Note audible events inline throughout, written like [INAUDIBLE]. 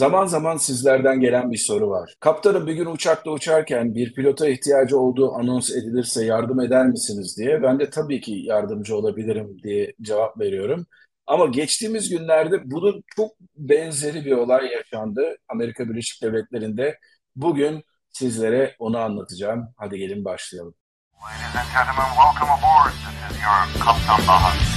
Zaman zaman sizlerden gelen bir soru var. Kaptanım bir gün uçakta uçarken bir pilota ihtiyacı olduğu anons edilirse yardım eder misiniz diye. Ben de tabii ki yardımcı olabilirim diye cevap veriyorum. Ama geçtiğimiz günlerde bunun çok benzeri bir olay yaşandı Amerika Birleşik Devletleri'nde. Bugün sizlere onu anlatacağım. Hadi gelin başlayalım. Ladies and gentlemen, welcome aboard. This is your Kaptan Bahar.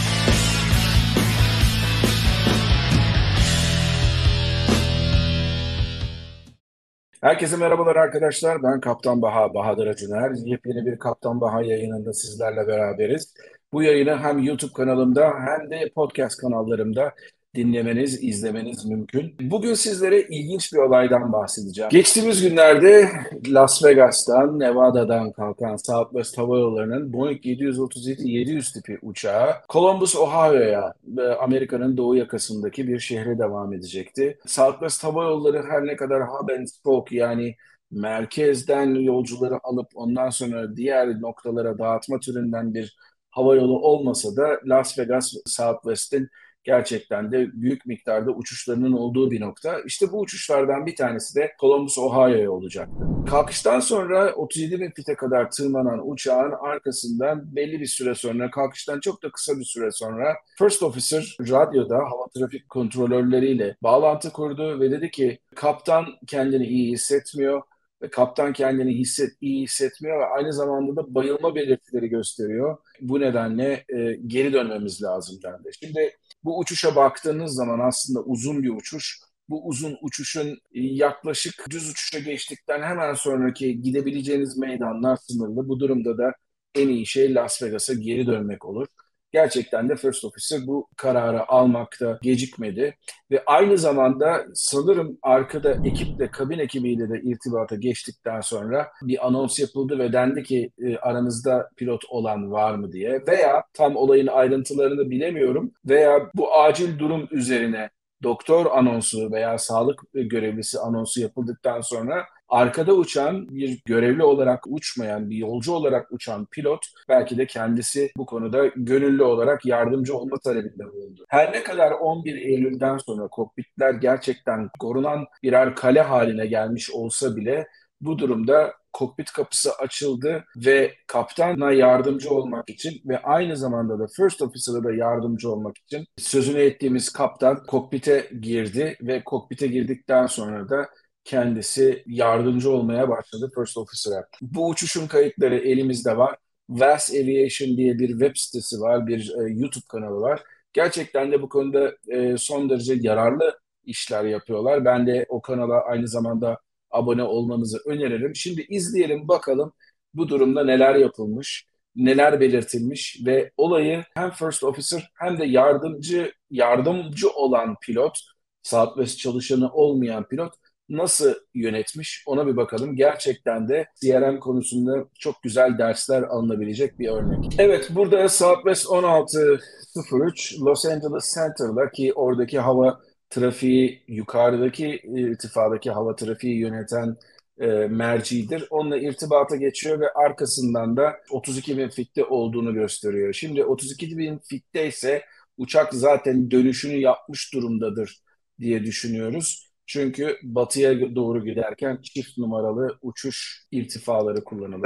Herkese merhabalar arkadaşlar. Ben Kaptan Baha, Bahadır Acuner. Yepyeni bir Kaptan Baha yayınında sizlerle beraberiz. Bu yayını hem YouTube kanalımda hem de podcast kanallarımda dinlemeniz, izlemeniz mümkün. Bugün sizlere ilginç bir olaydan bahsedeceğim. Geçtiğimiz günlerde Las Vegas'tan, Nevada'dan kalkan Southwest Hava Yolları'nın Boeing 737-700 tipi uçağı Columbus, Ohio'ya, Amerika'nın doğu yakasındaki bir şehre devam edecekti. Southwest Hava Yolları her ne kadar hub and spoke yani merkezden yolcuları alıp ondan sonra diğer noktalara dağıtma türünden bir hava yolu olmasa da Las Vegas Southwest'in gerçekten de büyük miktarda uçuşlarının olduğu bir nokta. İşte bu uçuşlardan bir tanesi de Columbus, Ohio'ya olacaktı. Kalkıştan sonra 37 bin fite kadar tırmanan uçağın arkasından belli bir süre sonra, kalkıştan çok da kısa bir süre sonra First Officer radyoda hava trafik kontrolörleriyle bağlantı kurdu ve dedi ki kaptan kendini iyi hissetmiyor ve kaptan kendini hisset, iyi hissetmiyor ve aynı zamanda da bayılma belirtileri gösteriyor. Bu nedenle e, geri dönmemiz lazım dendi. Şimdi bu uçuşa baktığınız zaman aslında uzun bir uçuş. Bu uzun uçuşun yaklaşık düz uçuşa geçtikten hemen sonraki gidebileceğiniz meydanlar sınırlı. Bu durumda da en iyi şey Las Vegas'a geri dönmek olur gerçekten de First Officer bu kararı almakta gecikmedi. Ve aynı zamanda sanırım arkada ekiple, kabin ekibiyle de irtibata geçtikten sonra bir anons yapıldı ve dendi ki e, aranızda pilot olan var mı? diye. Veya tam olayın ayrıntılarını bilemiyorum. Veya bu acil durum üzerine doktor anonsu veya sağlık görevlisi anonsu yapıldıktan sonra arkada uçan bir görevli olarak uçmayan, bir yolcu olarak uçan pilot belki de kendisi bu konuda gönüllü olarak yardımcı olma talebinde bulundu. Her ne kadar 11 Eylül'den sonra kokpitler gerçekten korunan birer kale haline gelmiş olsa bile bu durumda kokpit kapısı açıldı ve kaptana yardımcı olmak için ve aynı zamanda da First Officer'a da yardımcı olmak için sözünü ettiğimiz kaptan kokpite girdi ve kokpite girdikten sonra da kendisi yardımcı olmaya başladı First Officer'a. Bu uçuşun kayıtları elimizde var. Vast Aviation diye bir web sitesi var, bir e, YouTube kanalı var. Gerçekten de bu konuda e, son derece yararlı işler yapıyorlar. Ben de o kanala aynı zamanda abone olmanızı öneririm. Şimdi izleyelim bakalım bu durumda neler yapılmış, neler belirtilmiş ve olayı hem first officer hem de yardımcı yardımcı olan pilot, Southwest çalışanı olmayan pilot nasıl yönetmiş ona bir bakalım. Gerçekten de CRM konusunda çok güzel dersler alınabilecek bir örnek. Evet burada Southwest 1603 Los Angeles Center'da ki oradaki hava trafiği yukarıdaki irtifadaki hava trafiği yöneten e, mercidir. Onunla irtibata geçiyor ve arkasından da 32 bin fitte olduğunu gösteriyor. Şimdi 32 bin fitte ise uçak zaten dönüşünü yapmış durumdadır diye düşünüyoruz. Çünkü batıya doğru giderken çift numaralı uçuş irtifaları kullanılır.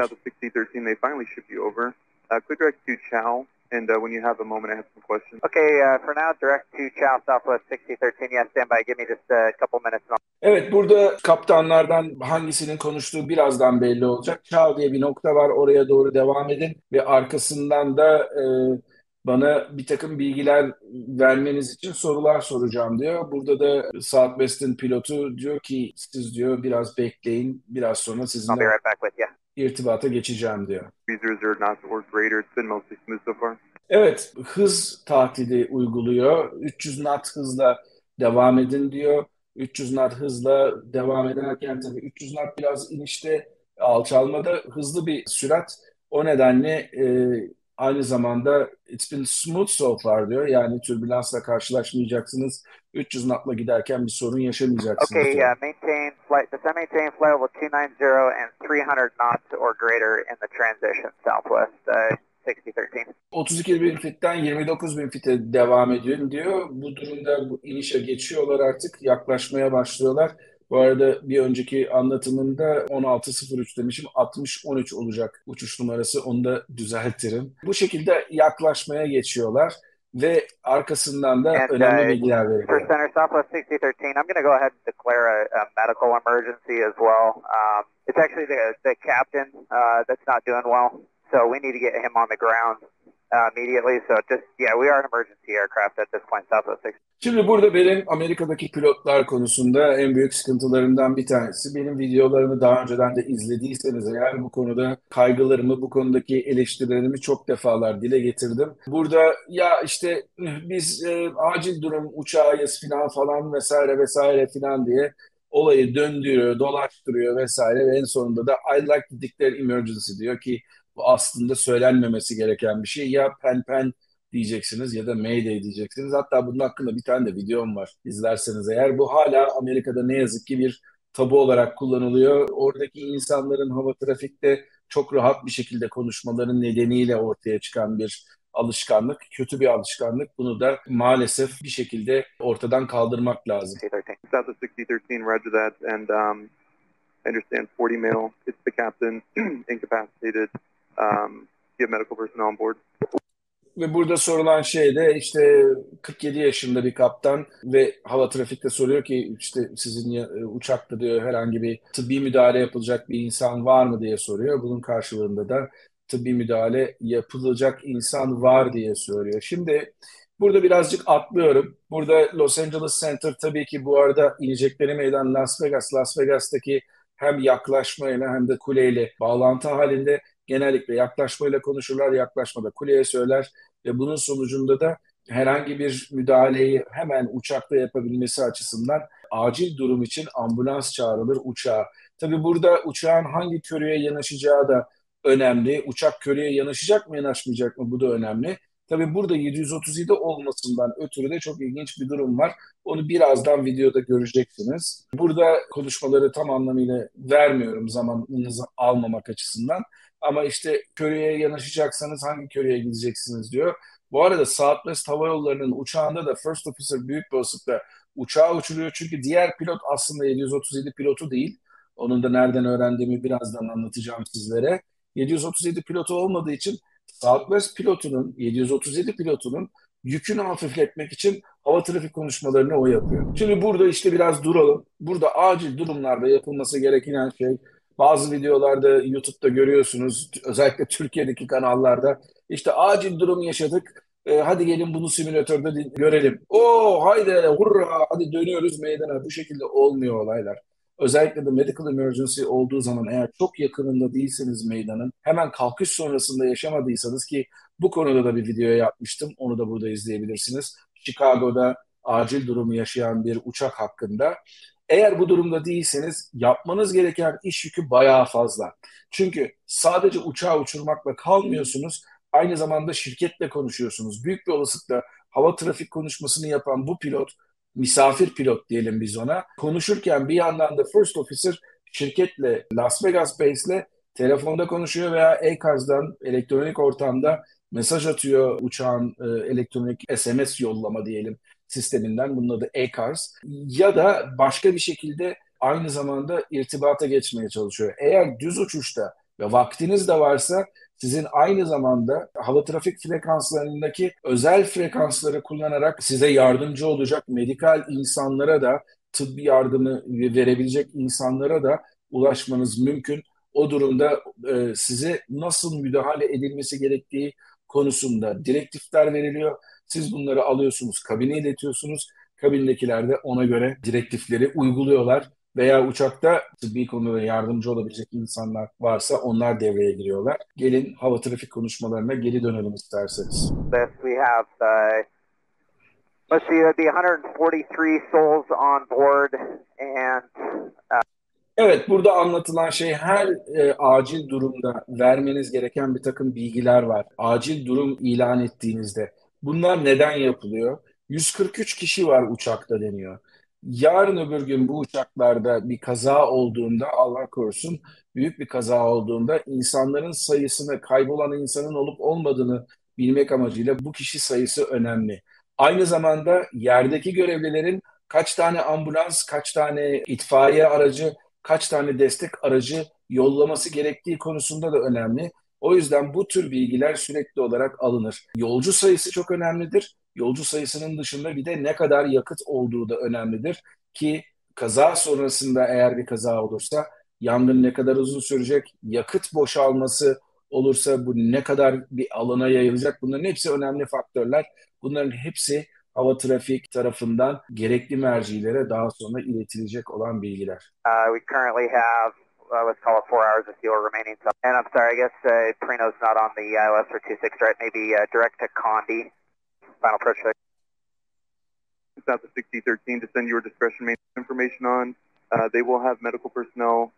South 6013, they finally ship you over. Quick direct to Chow. And uh, when you have a moment, I have some questions. Okay, uh, for now, direct to Chow Southwest 6013. Yes, stand by. Give me just a couple minutes. Evet, burada kaptanlardan hangisinin konuştuğu birazdan belli olacak. Chow diye bir nokta var. Oraya doğru devam edin. Ve arkasından da e, bana bir takım bilgiler vermeniz için sorular soracağım diyor. Burada da Southwest'in pilotu diyor ki siz diyor biraz bekleyin biraz sonra sizinle irtibata geçeceğim diyor. Evet hız tahtidi uyguluyor. 300 knot hızla devam edin diyor. 300 knot hızla devam ederken tabii 300 knot biraz inişte alçalmada hızlı bir sürat. O nedenle e, aynı zamanda it's been smooth so far diyor. Yani türbülansla karşılaşmayacaksınız. 300 knotla giderken bir sorun yaşamayacaksınız. Okay, yeah, maintain flight, descend maintain flight level 290 and 300 knots or greater in the transition southwest. Uh, 6013. 32 bin fitten 29 bin fite devam ediyor diyor. Bu durumda bu inişe geçiyorlar artık yaklaşmaya başlıyorlar. Bu arada bir önceki anlatımında 16.03 demişim 60.13 olacak uçuş numarası onu da düzeltirim. Bu şekilde yaklaşmaya geçiyorlar ve arkasından da And, önemli uh, bilgiler veriyor. Center Southwest 6013, I'm going to go ahead and declare a, a medical emergency as well. Um, it's actually the, the captain uh, that's not doing well, so we need to get him on the ground immediately. So just, yeah, we are an emergency aircraft at this point, Southwest 60. Şimdi burada benim Amerika'daki pilotlar konusunda en büyük sıkıntılarımdan bir tanesi. Benim videolarımı daha önceden de izlediyseniz eğer bu konuda kaygılarımı, bu konudaki eleştirilerimi çok defalar dile getirdim. Burada ya işte biz e, acil durum uçağıyız falan falan vesaire vesaire falan diye olayı döndürüyor, dolaştırıyor vesaire ve en sonunda da I like to declare emergency diyor ki bu aslında söylenmemesi gereken bir şey. Ya pen pen diyeceksiniz ya da Mayday diyeceksiniz. Hatta bunun hakkında bir tane de videom var izlerseniz eğer. Bu hala Amerika'da ne yazık ki bir tabu olarak kullanılıyor. Oradaki insanların hava trafikte çok rahat bir şekilde konuşmaların nedeniyle ortaya çıkan bir alışkanlık, kötü bir alışkanlık. Bunu da maalesef bir şekilde ortadan kaldırmak lazım. 6013. Southwest 6013, roger that. And um, I understand 40 male. It's the captain, [CLEARS THROAT] incapacitated. Um, you medical personnel on board? Ve burada sorulan şey de işte 47 yaşında bir kaptan ve hava trafikte soruyor ki işte sizin e, uçakta diyor herhangi bir tıbbi müdahale yapılacak bir insan var mı diye soruyor. Bunun karşılığında da tıbbi müdahale yapılacak insan var diye söylüyor. Şimdi burada birazcık atlıyorum. Burada Los Angeles Center tabii ki bu arada inecekleri meydan Las Vegas. Las Vegas'taki hem yaklaşmayla hem de kuleyle bağlantı halinde genellikle yaklaşmayla konuşurlar, yaklaşmada kuleye söyler ve bunun sonucunda da herhangi bir müdahaleyi hemen uçakta yapabilmesi açısından acil durum için ambulans çağrılır uçağa. Tabii burada uçağın hangi körüye yanaşacağı da önemli. Uçak körüye yanaşacak mı yanaşmayacak mı bu da önemli. Tabii burada 737 olmasından ötürü de çok ilginç bir durum var. Onu birazdan videoda göreceksiniz. Burada konuşmaları tam anlamıyla vermiyorum zamanınızı almamak açısından. Ama işte köreye yanaşacaksanız hangi köreye gideceksiniz diyor. Bu arada Southwest Hava Yolları'nın uçağında da First Officer büyük bir olasılıkla uçağı uçuruyor. Çünkü diğer pilot aslında 737 pilotu değil. Onun da nereden öğrendiğimi birazdan anlatacağım sizlere. 737 pilotu olmadığı için Southwest pilotunun, 737 pilotunun yükünü hafifletmek için hava trafik konuşmalarını o yapıyor. Şimdi burada işte biraz duralım. Burada acil durumlarda yapılması gereken şey bazı videolarda YouTube'da görüyorsunuz özellikle Türkiye'deki kanallarda işte acil durum yaşadık. E, hadi gelin bunu simülatörde görelim. Oo haydi hurra hadi dönüyoruz meydana. Bu şekilde olmuyor olaylar. Özellikle de medical emergency olduğu zaman eğer çok yakınında değilseniz meydanın hemen kalkış sonrasında yaşamadıysanız ki bu konuda da bir video yapmıştım. Onu da burada izleyebilirsiniz. Chicago'da acil durumu yaşayan bir uçak hakkında. Eğer bu durumda değilseniz yapmanız gereken iş yükü bayağı fazla. Çünkü sadece uçağı uçurmakla kalmıyorsunuz. Aynı zamanda şirketle konuşuyorsunuz. Büyük bir olasılıkla hava trafik konuşmasını yapan bu pilot, misafir pilot diyelim biz ona, konuşurken bir yandan da First Officer şirketle, Las Vegas Base'le telefonda konuşuyor veya e-kazdan elektronik ortamda mesaj atıyor uçağın e, elektronik SMS yollama diyelim sisteminden. Bunun adı e-cars. Ya da başka bir şekilde aynı zamanda irtibata geçmeye çalışıyor. Eğer düz uçuşta ve vaktiniz de varsa sizin aynı zamanda hava trafik frekanslarındaki özel frekansları kullanarak size yardımcı olacak medikal insanlara da tıbbi yardımı verebilecek insanlara da ulaşmanız mümkün. O durumda e, size nasıl müdahale edilmesi gerektiği konusunda direktifler veriliyor. Siz bunları alıyorsunuz, kabine iletiyorsunuz. Kabindekiler de ona göre direktifleri uyguluyorlar. Veya uçakta tıbbi konuda yardımcı olabilecek insanlar varsa onlar devreye giriyorlar. Gelin hava trafik konuşmalarına geri dönelim isterseniz. We have uh, let's see, be 143 souls on board, and Evet, burada anlatılan şey her e, acil durumda vermeniz gereken bir takım bilgiler var. Acil durum ilan ettiğinizde. Bunlar neden yapılıyor? 143 kişi var uçakta deniyor. yarın öbür gün bu uçaklarda bir kaza olduğunda Allah korusun büyük bir kaza olduğunda insanların sayısını kaybolan insanın olup olmadığını bilmek amacıyla bu kişi sayısı önemli. Aynı zamanda yerdeki görevlilerin kaç tane ambulans, kaç tane itfaiye aracı, kaç tane destek aracı yollaması gerektiği konusunda da önemli. O yüzden bu tür bilgiler sürekli olarak alınır. Yolcu sayısı çok önemlidir. Yolcu sayısının dışında bir de ne kadar yakıt olduğu da önemlidir ki kaza sonrasında eğer bir kaza olursa yangın ne kadar uzun sürecek, yakıt boşalması olursa bu ne kadar bir alana yayılacak bunların hepsi önemli faktörler. Bunların hepsi hava trafik tarafından gerekli mercilere daha sonra iletilecek olan bilgiler. Uh, we currently have uh, let's call it four hours of fuel remaining. So, and I'm sorry, I guess uh, Prino's not on the ILS for 26, right? Maybe uh, direct to Condi. Final approach check. South of 6013 to send your discretion main information on. Uh, they will have medical personnel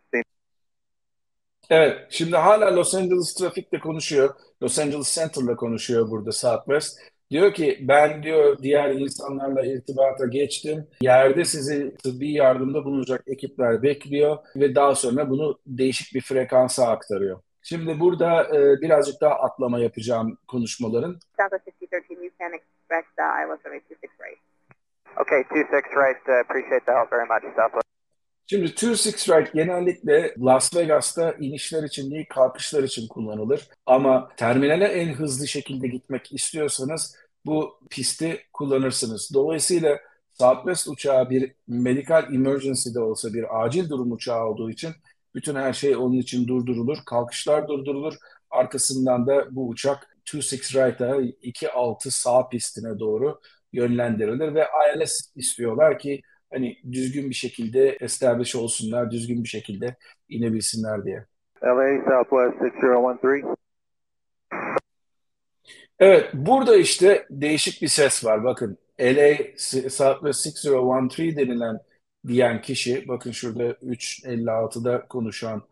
Evet, şimdi hala Los Angeles trafikle konuşuyor. Los Angeles Center'la konuşuyor burada Southwest. Diyor ki ben diyor diğer insanlarla irtibata geçtim. Yerde sizi tıbbi yardımda bulunacak ekipler bekliyor ve daha sonra bunu değişik bir frekansa aktarıyor. Şimdi burada e, birazcık daha atlama yapacağım konuşmaların. Southwest 6013, you can expect Iowa 726 right. Okay, 26 right. Uh, appreciate the help very much, Southwest. Şimdi 26 right genellikle Las Vegas'ta inişler için değil kalkışlar için kullanılır. Ama terminale en hızlı şekilde gitmek istiyorsanız bu pisti kullanırsınız. Dolayısıyla Southwest uçağı bir medical emergency de olsa bir acil durum uçağı olduğu için bütün her şey onun için durdurulur. Kalkışlar durdurulur. Arkasından da bu uçak 26 right'a 2-6 sağ pistine doğru yönlendirilir ve ILS istiyorlar ki hani düzgün bir şekilde establish olsunlar, düzgün bir şekilde inebilsinler diye. LA Southwest 6013. Evet, burada işte değişik bir ses var. Bakın LA Southwest 6013 denilen diyen kişi, bakın şurada 3.56'da konuşan,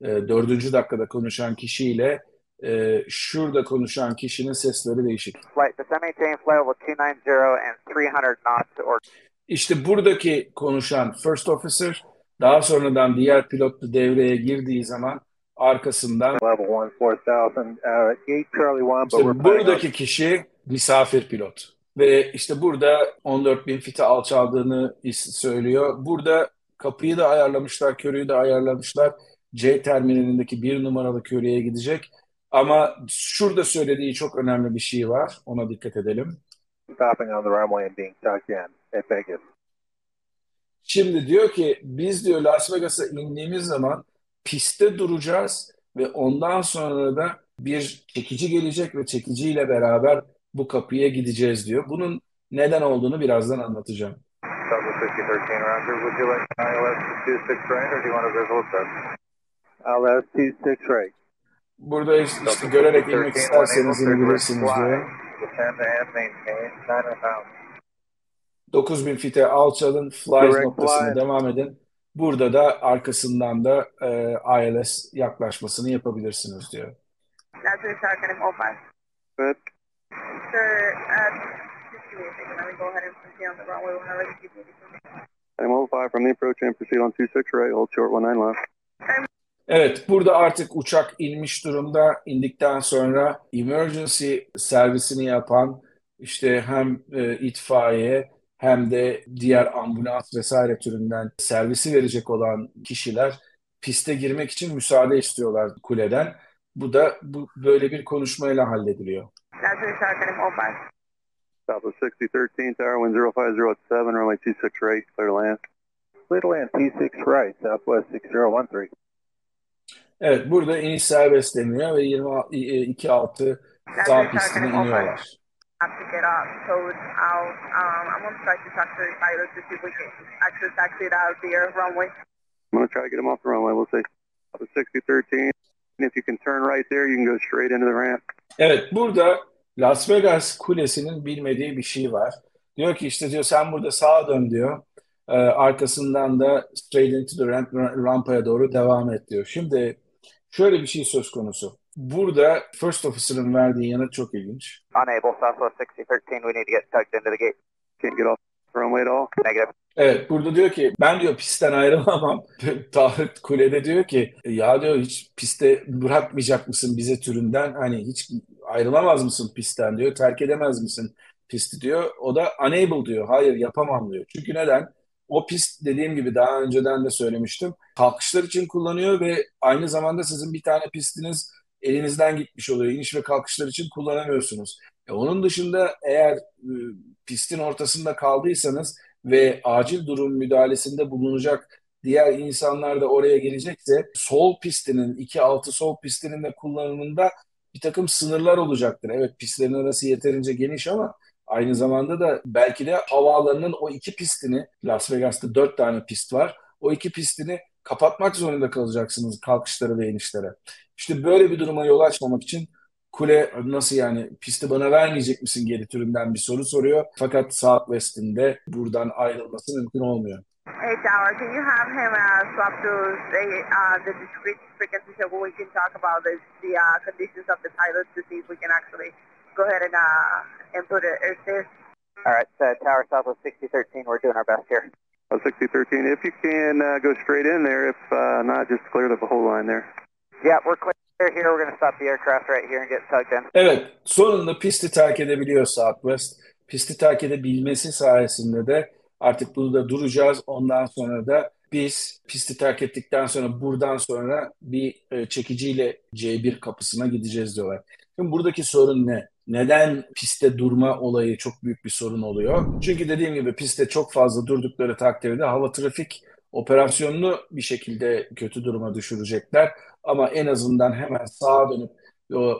e, 4. dakikada konuşan kişiyle e, şurada konuşan kişinin sesleri değişik. Flight to maintain flight level 290 and 300 knots or İşte buradaki konuşan first officer daha sonradan diğer pilot da devreye girdiği zaman arkasından level 1 4000 uh, gate Charlie 1 but işte buradaki kişi misafir pilot. Ve işte burada 14 bin fite alçaldığını söylüyor. Burada kapıyı da ayarlamışlar, körüyü de ayarlamışlar. C terminalindeki bir numaralı körüye gidecek. Ama şurada söylediği çok önemli bir şey var. Ona dikkat edelim. stopping on the runway and being tucked in Vegas. Şimdi diyor ki biz diyor Las Vegas'a indiğimiz zaman pistte duracağız ve ondan sonra da bir çekici gelecek ve çekiciyle beraber bu kapıya gideceğiz diyor. Bunun neden olduğunu birazdan anlatacağım. Southwest 5013 Roger, would you like ILS 26 right or do you want to visual test? ILS 26 right. Burada işte, işte görerek inmek isterseniz inebilirsiniz diyor. Descend and maintain 9000. 9000 fite alçalın, flies Direct noktasına fly. devam edin. Burada da arkasından da e, ILS yaklaşmasını yapabilirsiniz diyor. That's 05. Good. Sir, uh, just give me a second. Let me go ahead and proceed on the runway whenever you give me the I'm 05 from the approach and proceed on 26 right, hold short 19 left. Evet, burada artık uçak inmiş durumda. İndikten sonra emergency servisini yapan işte hem e, itfaiye hem de diğer ambulans vesaire türünden servisi verecek olan kişiler piste girmek için müsaade istiyorlar kuleden. Bu da bu böyle bir konuşmayla hallediliyor. That's what it's going to 05. Southwest 6013 Tower, wind 050 at 7, runway 26 right, clear to land. Clear to land T6 right, Southwest 6013. Evet, burada iniş serbest deniyor ve 22.6 sağ pistine iniyorlar. Have to get off code out. Um, I'm going to try to talk to the pilot to see if we can actually taxi it out the runway. I'm going to try to get him off the runway. We'll say Southwest 6013. And if you can turn right there, you can go straight into the ramp. Evet, burada Las Vegas Kulesi'nin bilmediği bir şey var. Diyor ki işte diyor sen burada sağa dön diyor. Ee, arkasından da straight into the ramp, rampaya doğru devam et diyor. Şimdi şöyle bir şey söz konusu. Burada First Officer'ın verdiği yanıt çok ilginç. Unable, Southwest 6013, we need to get tucked into the gate. Can't get off runway at all. Negative. Evet burada diyor ki ben diyor pistten ayrılamam. [LAUGHS] Tarık Kule'de diyor ki ya diyor hiç piste bırakmayacak mısın bize türünden hani hiç ayrılamaz mısın pistten diyor terk edemez misin pisti diyor. O da unable diyor hayır yapamam diyor. Çünkü neden? O pist dediğim gibi daha önceden de söylemiştim. Kalkışlar için kullanıyor ve aynı zamanda sizin bir tane pistiniz elinizden gitmiş oluyor. İniş ve kalkışlar için kullanamıyorsunuz. E, onun dışında eğer e, pistin ortasında kaldıysanız ve acil durum müdahalesinde bulunacak diğer insanlar da oraya gelecekse sol pistinin 2-6 sol pistinin de kullanımında bir takım sınırlar olacaktır. Evet pistlerin arası yeterince geniş ama aynı zamanda da belki de havaalanının o iki pistini Las Vegas'ta dört tane pist var. O iki pistini kapatmak zorunda kalacaksınız kalkışları ve inişlere. İşte böyle bir duruma yol açmamak için Kule nasıl yani pisti bana vermeyecek misin geri türünden bir soru soruyor. Fakat Southwest'in buradan ayrılması mümkün olmuyor. Hey Tower, can you have him uh, swap those uh, the discrete frequencies so we can talk about this, the uh, conditions of the pilots to see if we can actually go ahead and uh, input it there. All right, uh, Tower Southwest 6013, we're doing our best here. Uh, 6013, if you can uh, go straight in there, if uh, not, just clear the whole line there. Yeah, we're clear. Here, we're going to stop the aircraft right here and get tugged in. Evet, sonunda pisti terk edebiliyor Southwest. Pisti terk edebilmesi sayesinde de artık bunu da duracağız. Ondan sonra da biz pisti terk ettikten sonra buradan sonra bir e, çekiciyle C1 kapısına gideceğiz diyorlar. Şimdi buradaki sorun ne? Neden pistte durma olayı çok büyük bir sorun oluyor? Çünkü dediğim gibi pistte çok fazla durdukları takdirde hava trafik operasyonunu bir şekilde kötü duruma düşürecekler. Ama en azından hemen sağa dönüp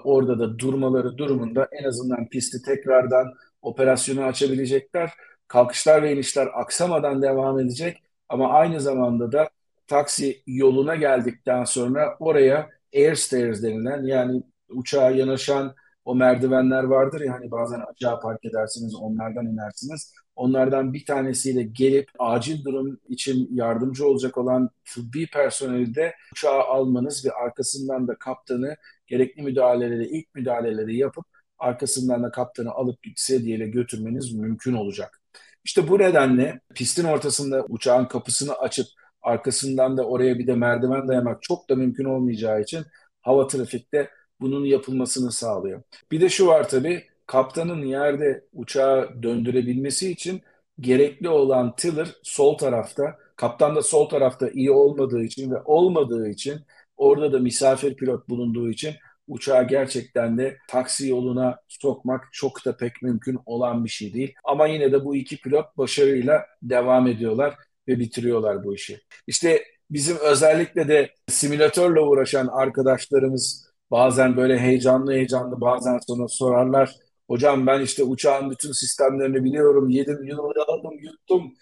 orada da durmaları durumunda en azından pisti tekrardan operasyonu açabilecekler. Kalkışlar ve inişler aksamadan devam edecek ama aynı zamanda da taksi yoluna geldikten sonra oraya air stairs denilen yani uçağa yanaşan o merdivenler vardır ya hani bazen aşağı park edersiniz onlardan inersiniz. Onlardan bir tanesiyle gelip acil durum için yardımcı olacak olan tıbbi personeli de uçağa almanız ve arkasından da kaptanı gerekli müdahaleleri, ilk müdahaleleri yapıp arkasından da kaptanı alıp sedyeyle götürmeniz mümkün olacak. İşte bu nedenle pistin ortasında uçağın kapısını açıp arkasından da oraya bir de merdiven dayamak çok da mümkün olmayacağı için hava trafikte bunun yapılmasını sağlıyor. Bir de şu var tabii, kaptanın yerde uçağı döndürebilmesi için gerekli olan tiller sol tarafta. Kaptan da sol tarafta iyi olmadığı için ve olmadığı için orada da misafir pilot bulunduğu için uçağı gerçekten de taksi yoluna sokmak çok da pek mümkün olan bir şey değil. Ama yine de bu iki pilot başarıyla devam ediyorlar ve bitiriyorlar bu işi. İşte bizim özellikle de simülatörle uğraşan arkadaşlarımız Bazen böyle heyecanlı heyecanlı bazen sonra sorarlar. Hocam ben işte uçağın bütün sistemlerini biliyorum. Yedim, yudum, yuttum.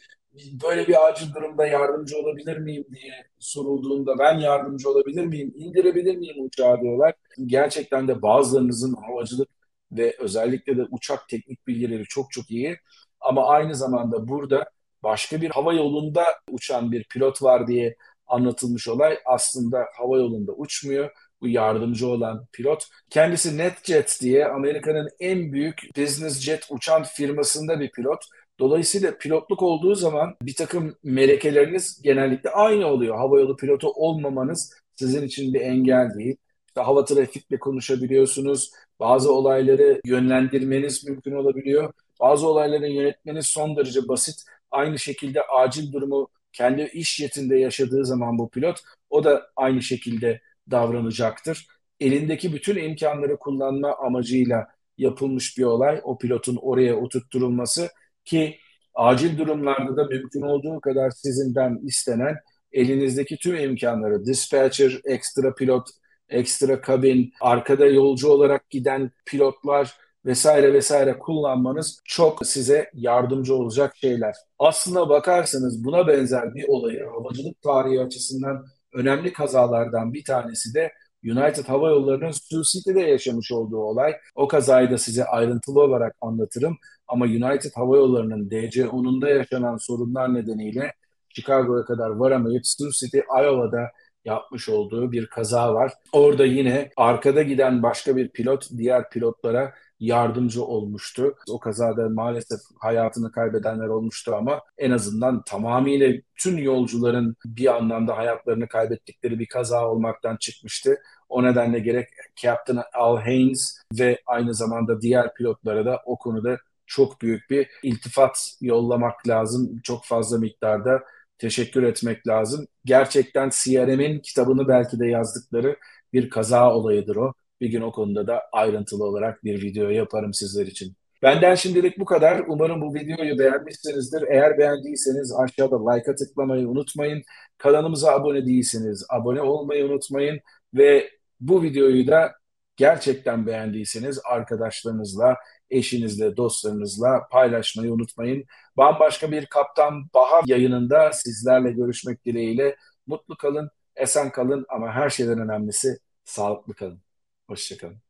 Böyle bir acil durumda yardımcı olabilir miyim diye sorulduğunda ben yardımcı olabilir miyim, indirebilir miyim uçağı diyorlar. Gerçekten de bazılarınızın havacılık ve özellikle de uçak teknik bilgileri çok çok iyi. Ama aynı zamanda burada başka bir hava yolunda uçan bir pilot var diye anlatılmış olay aslında hava yolunda uçmuyor bu yardımcı olan pilot. Kendisi NetJet diye Amerika'nın en büyük business jet uçan firmasında bir pilot. Dolayısıyla pilotluk olduğu zaman bir takım melekeleriniz genellikle aynı oluyor. Havayolu pilotu olmamanız sizin için bir engel değil. İşte hava trafikle konuşabiliyorsunuz. Bazı olayları yönlendirmeniz mümkün olabiliyor. Bazı olayları yönetmeniz son derece basit. Aynı şekilde acil durumu kendi iş yetinde yaşadığı zaman bu pilot o da aynı şekilde davranacaktır. Elindeki bütün imkanları kullanma amacıyla yapılmış bir olay o pilotun oraya oturtturulması ki acil durumlarda da mümkün olduğu kadar sizinden istenen elinizdeki tüm imkanları dispatcher, ekstra pilot, ekstra kabin, arkada yolcu olarak giden pilotlar vesaire vesaire kullanmanız çok size yardımcı olacak şeyler. Aslına bakarsanız buna benzer bir olayı havacılık tarihi açısından önemli kazalardan bir tanesi de United Hava Yolları'nın Sioux City'de yaşamış olduğu olay. O kazayı da size ayrıntılı olarak anlatırım. Ama United Hava Yolları'nın DC-10'unda yaşanan sorunlar nedeniyle Chicago'ya kadar varamayıp Sioux City, Iowa'da yapmış olduğu bir kaza var. Orada yine arkada giden başka bir pilot diğer pilotlara yardımcı olmuştu. O kazada maalesef hayatını kaybedenler olmuştu ama en azından tamamıyla tüm yolcuların bir anlamda hayatlarını kaybettikleri bir kaza olmaktan çıkmıştı. O nedenle gerek Captain Al Haynes ve aynı zamanda diğer pilotlara da o konuda çok büyük bir iltifat yollamak lazım. Çok fazla miktarda teşekkür etmek lazım. Gerçekten CRM'in kitabını belki de yazdıkları bir kaza olayıdır o. Bir gün o konuda da ayrıntılı olarak bir video yaparım sizler için. Benden şimdilik bu kadar. Umarım bu videoyu beğenmişsinizdir. Eğer beğendiyseniz aşağıda like'a tıklamayı unutmayın. Kanalımıza abone değilseniz abone olmayı unutmayın. Ve bu videoyu da gerçekten beğendiyseniz arkadaşlarınızla, eşinizle, dostlarınızla paylaşmayı unutmayın. Bambaşka bir Kaptan Baha yayınında sizlerle görüşmek dileğiyle. Mutlu kalın, esen kalın ama her şeyden önemlisi sağlıklı kalın. Hoşçakalın.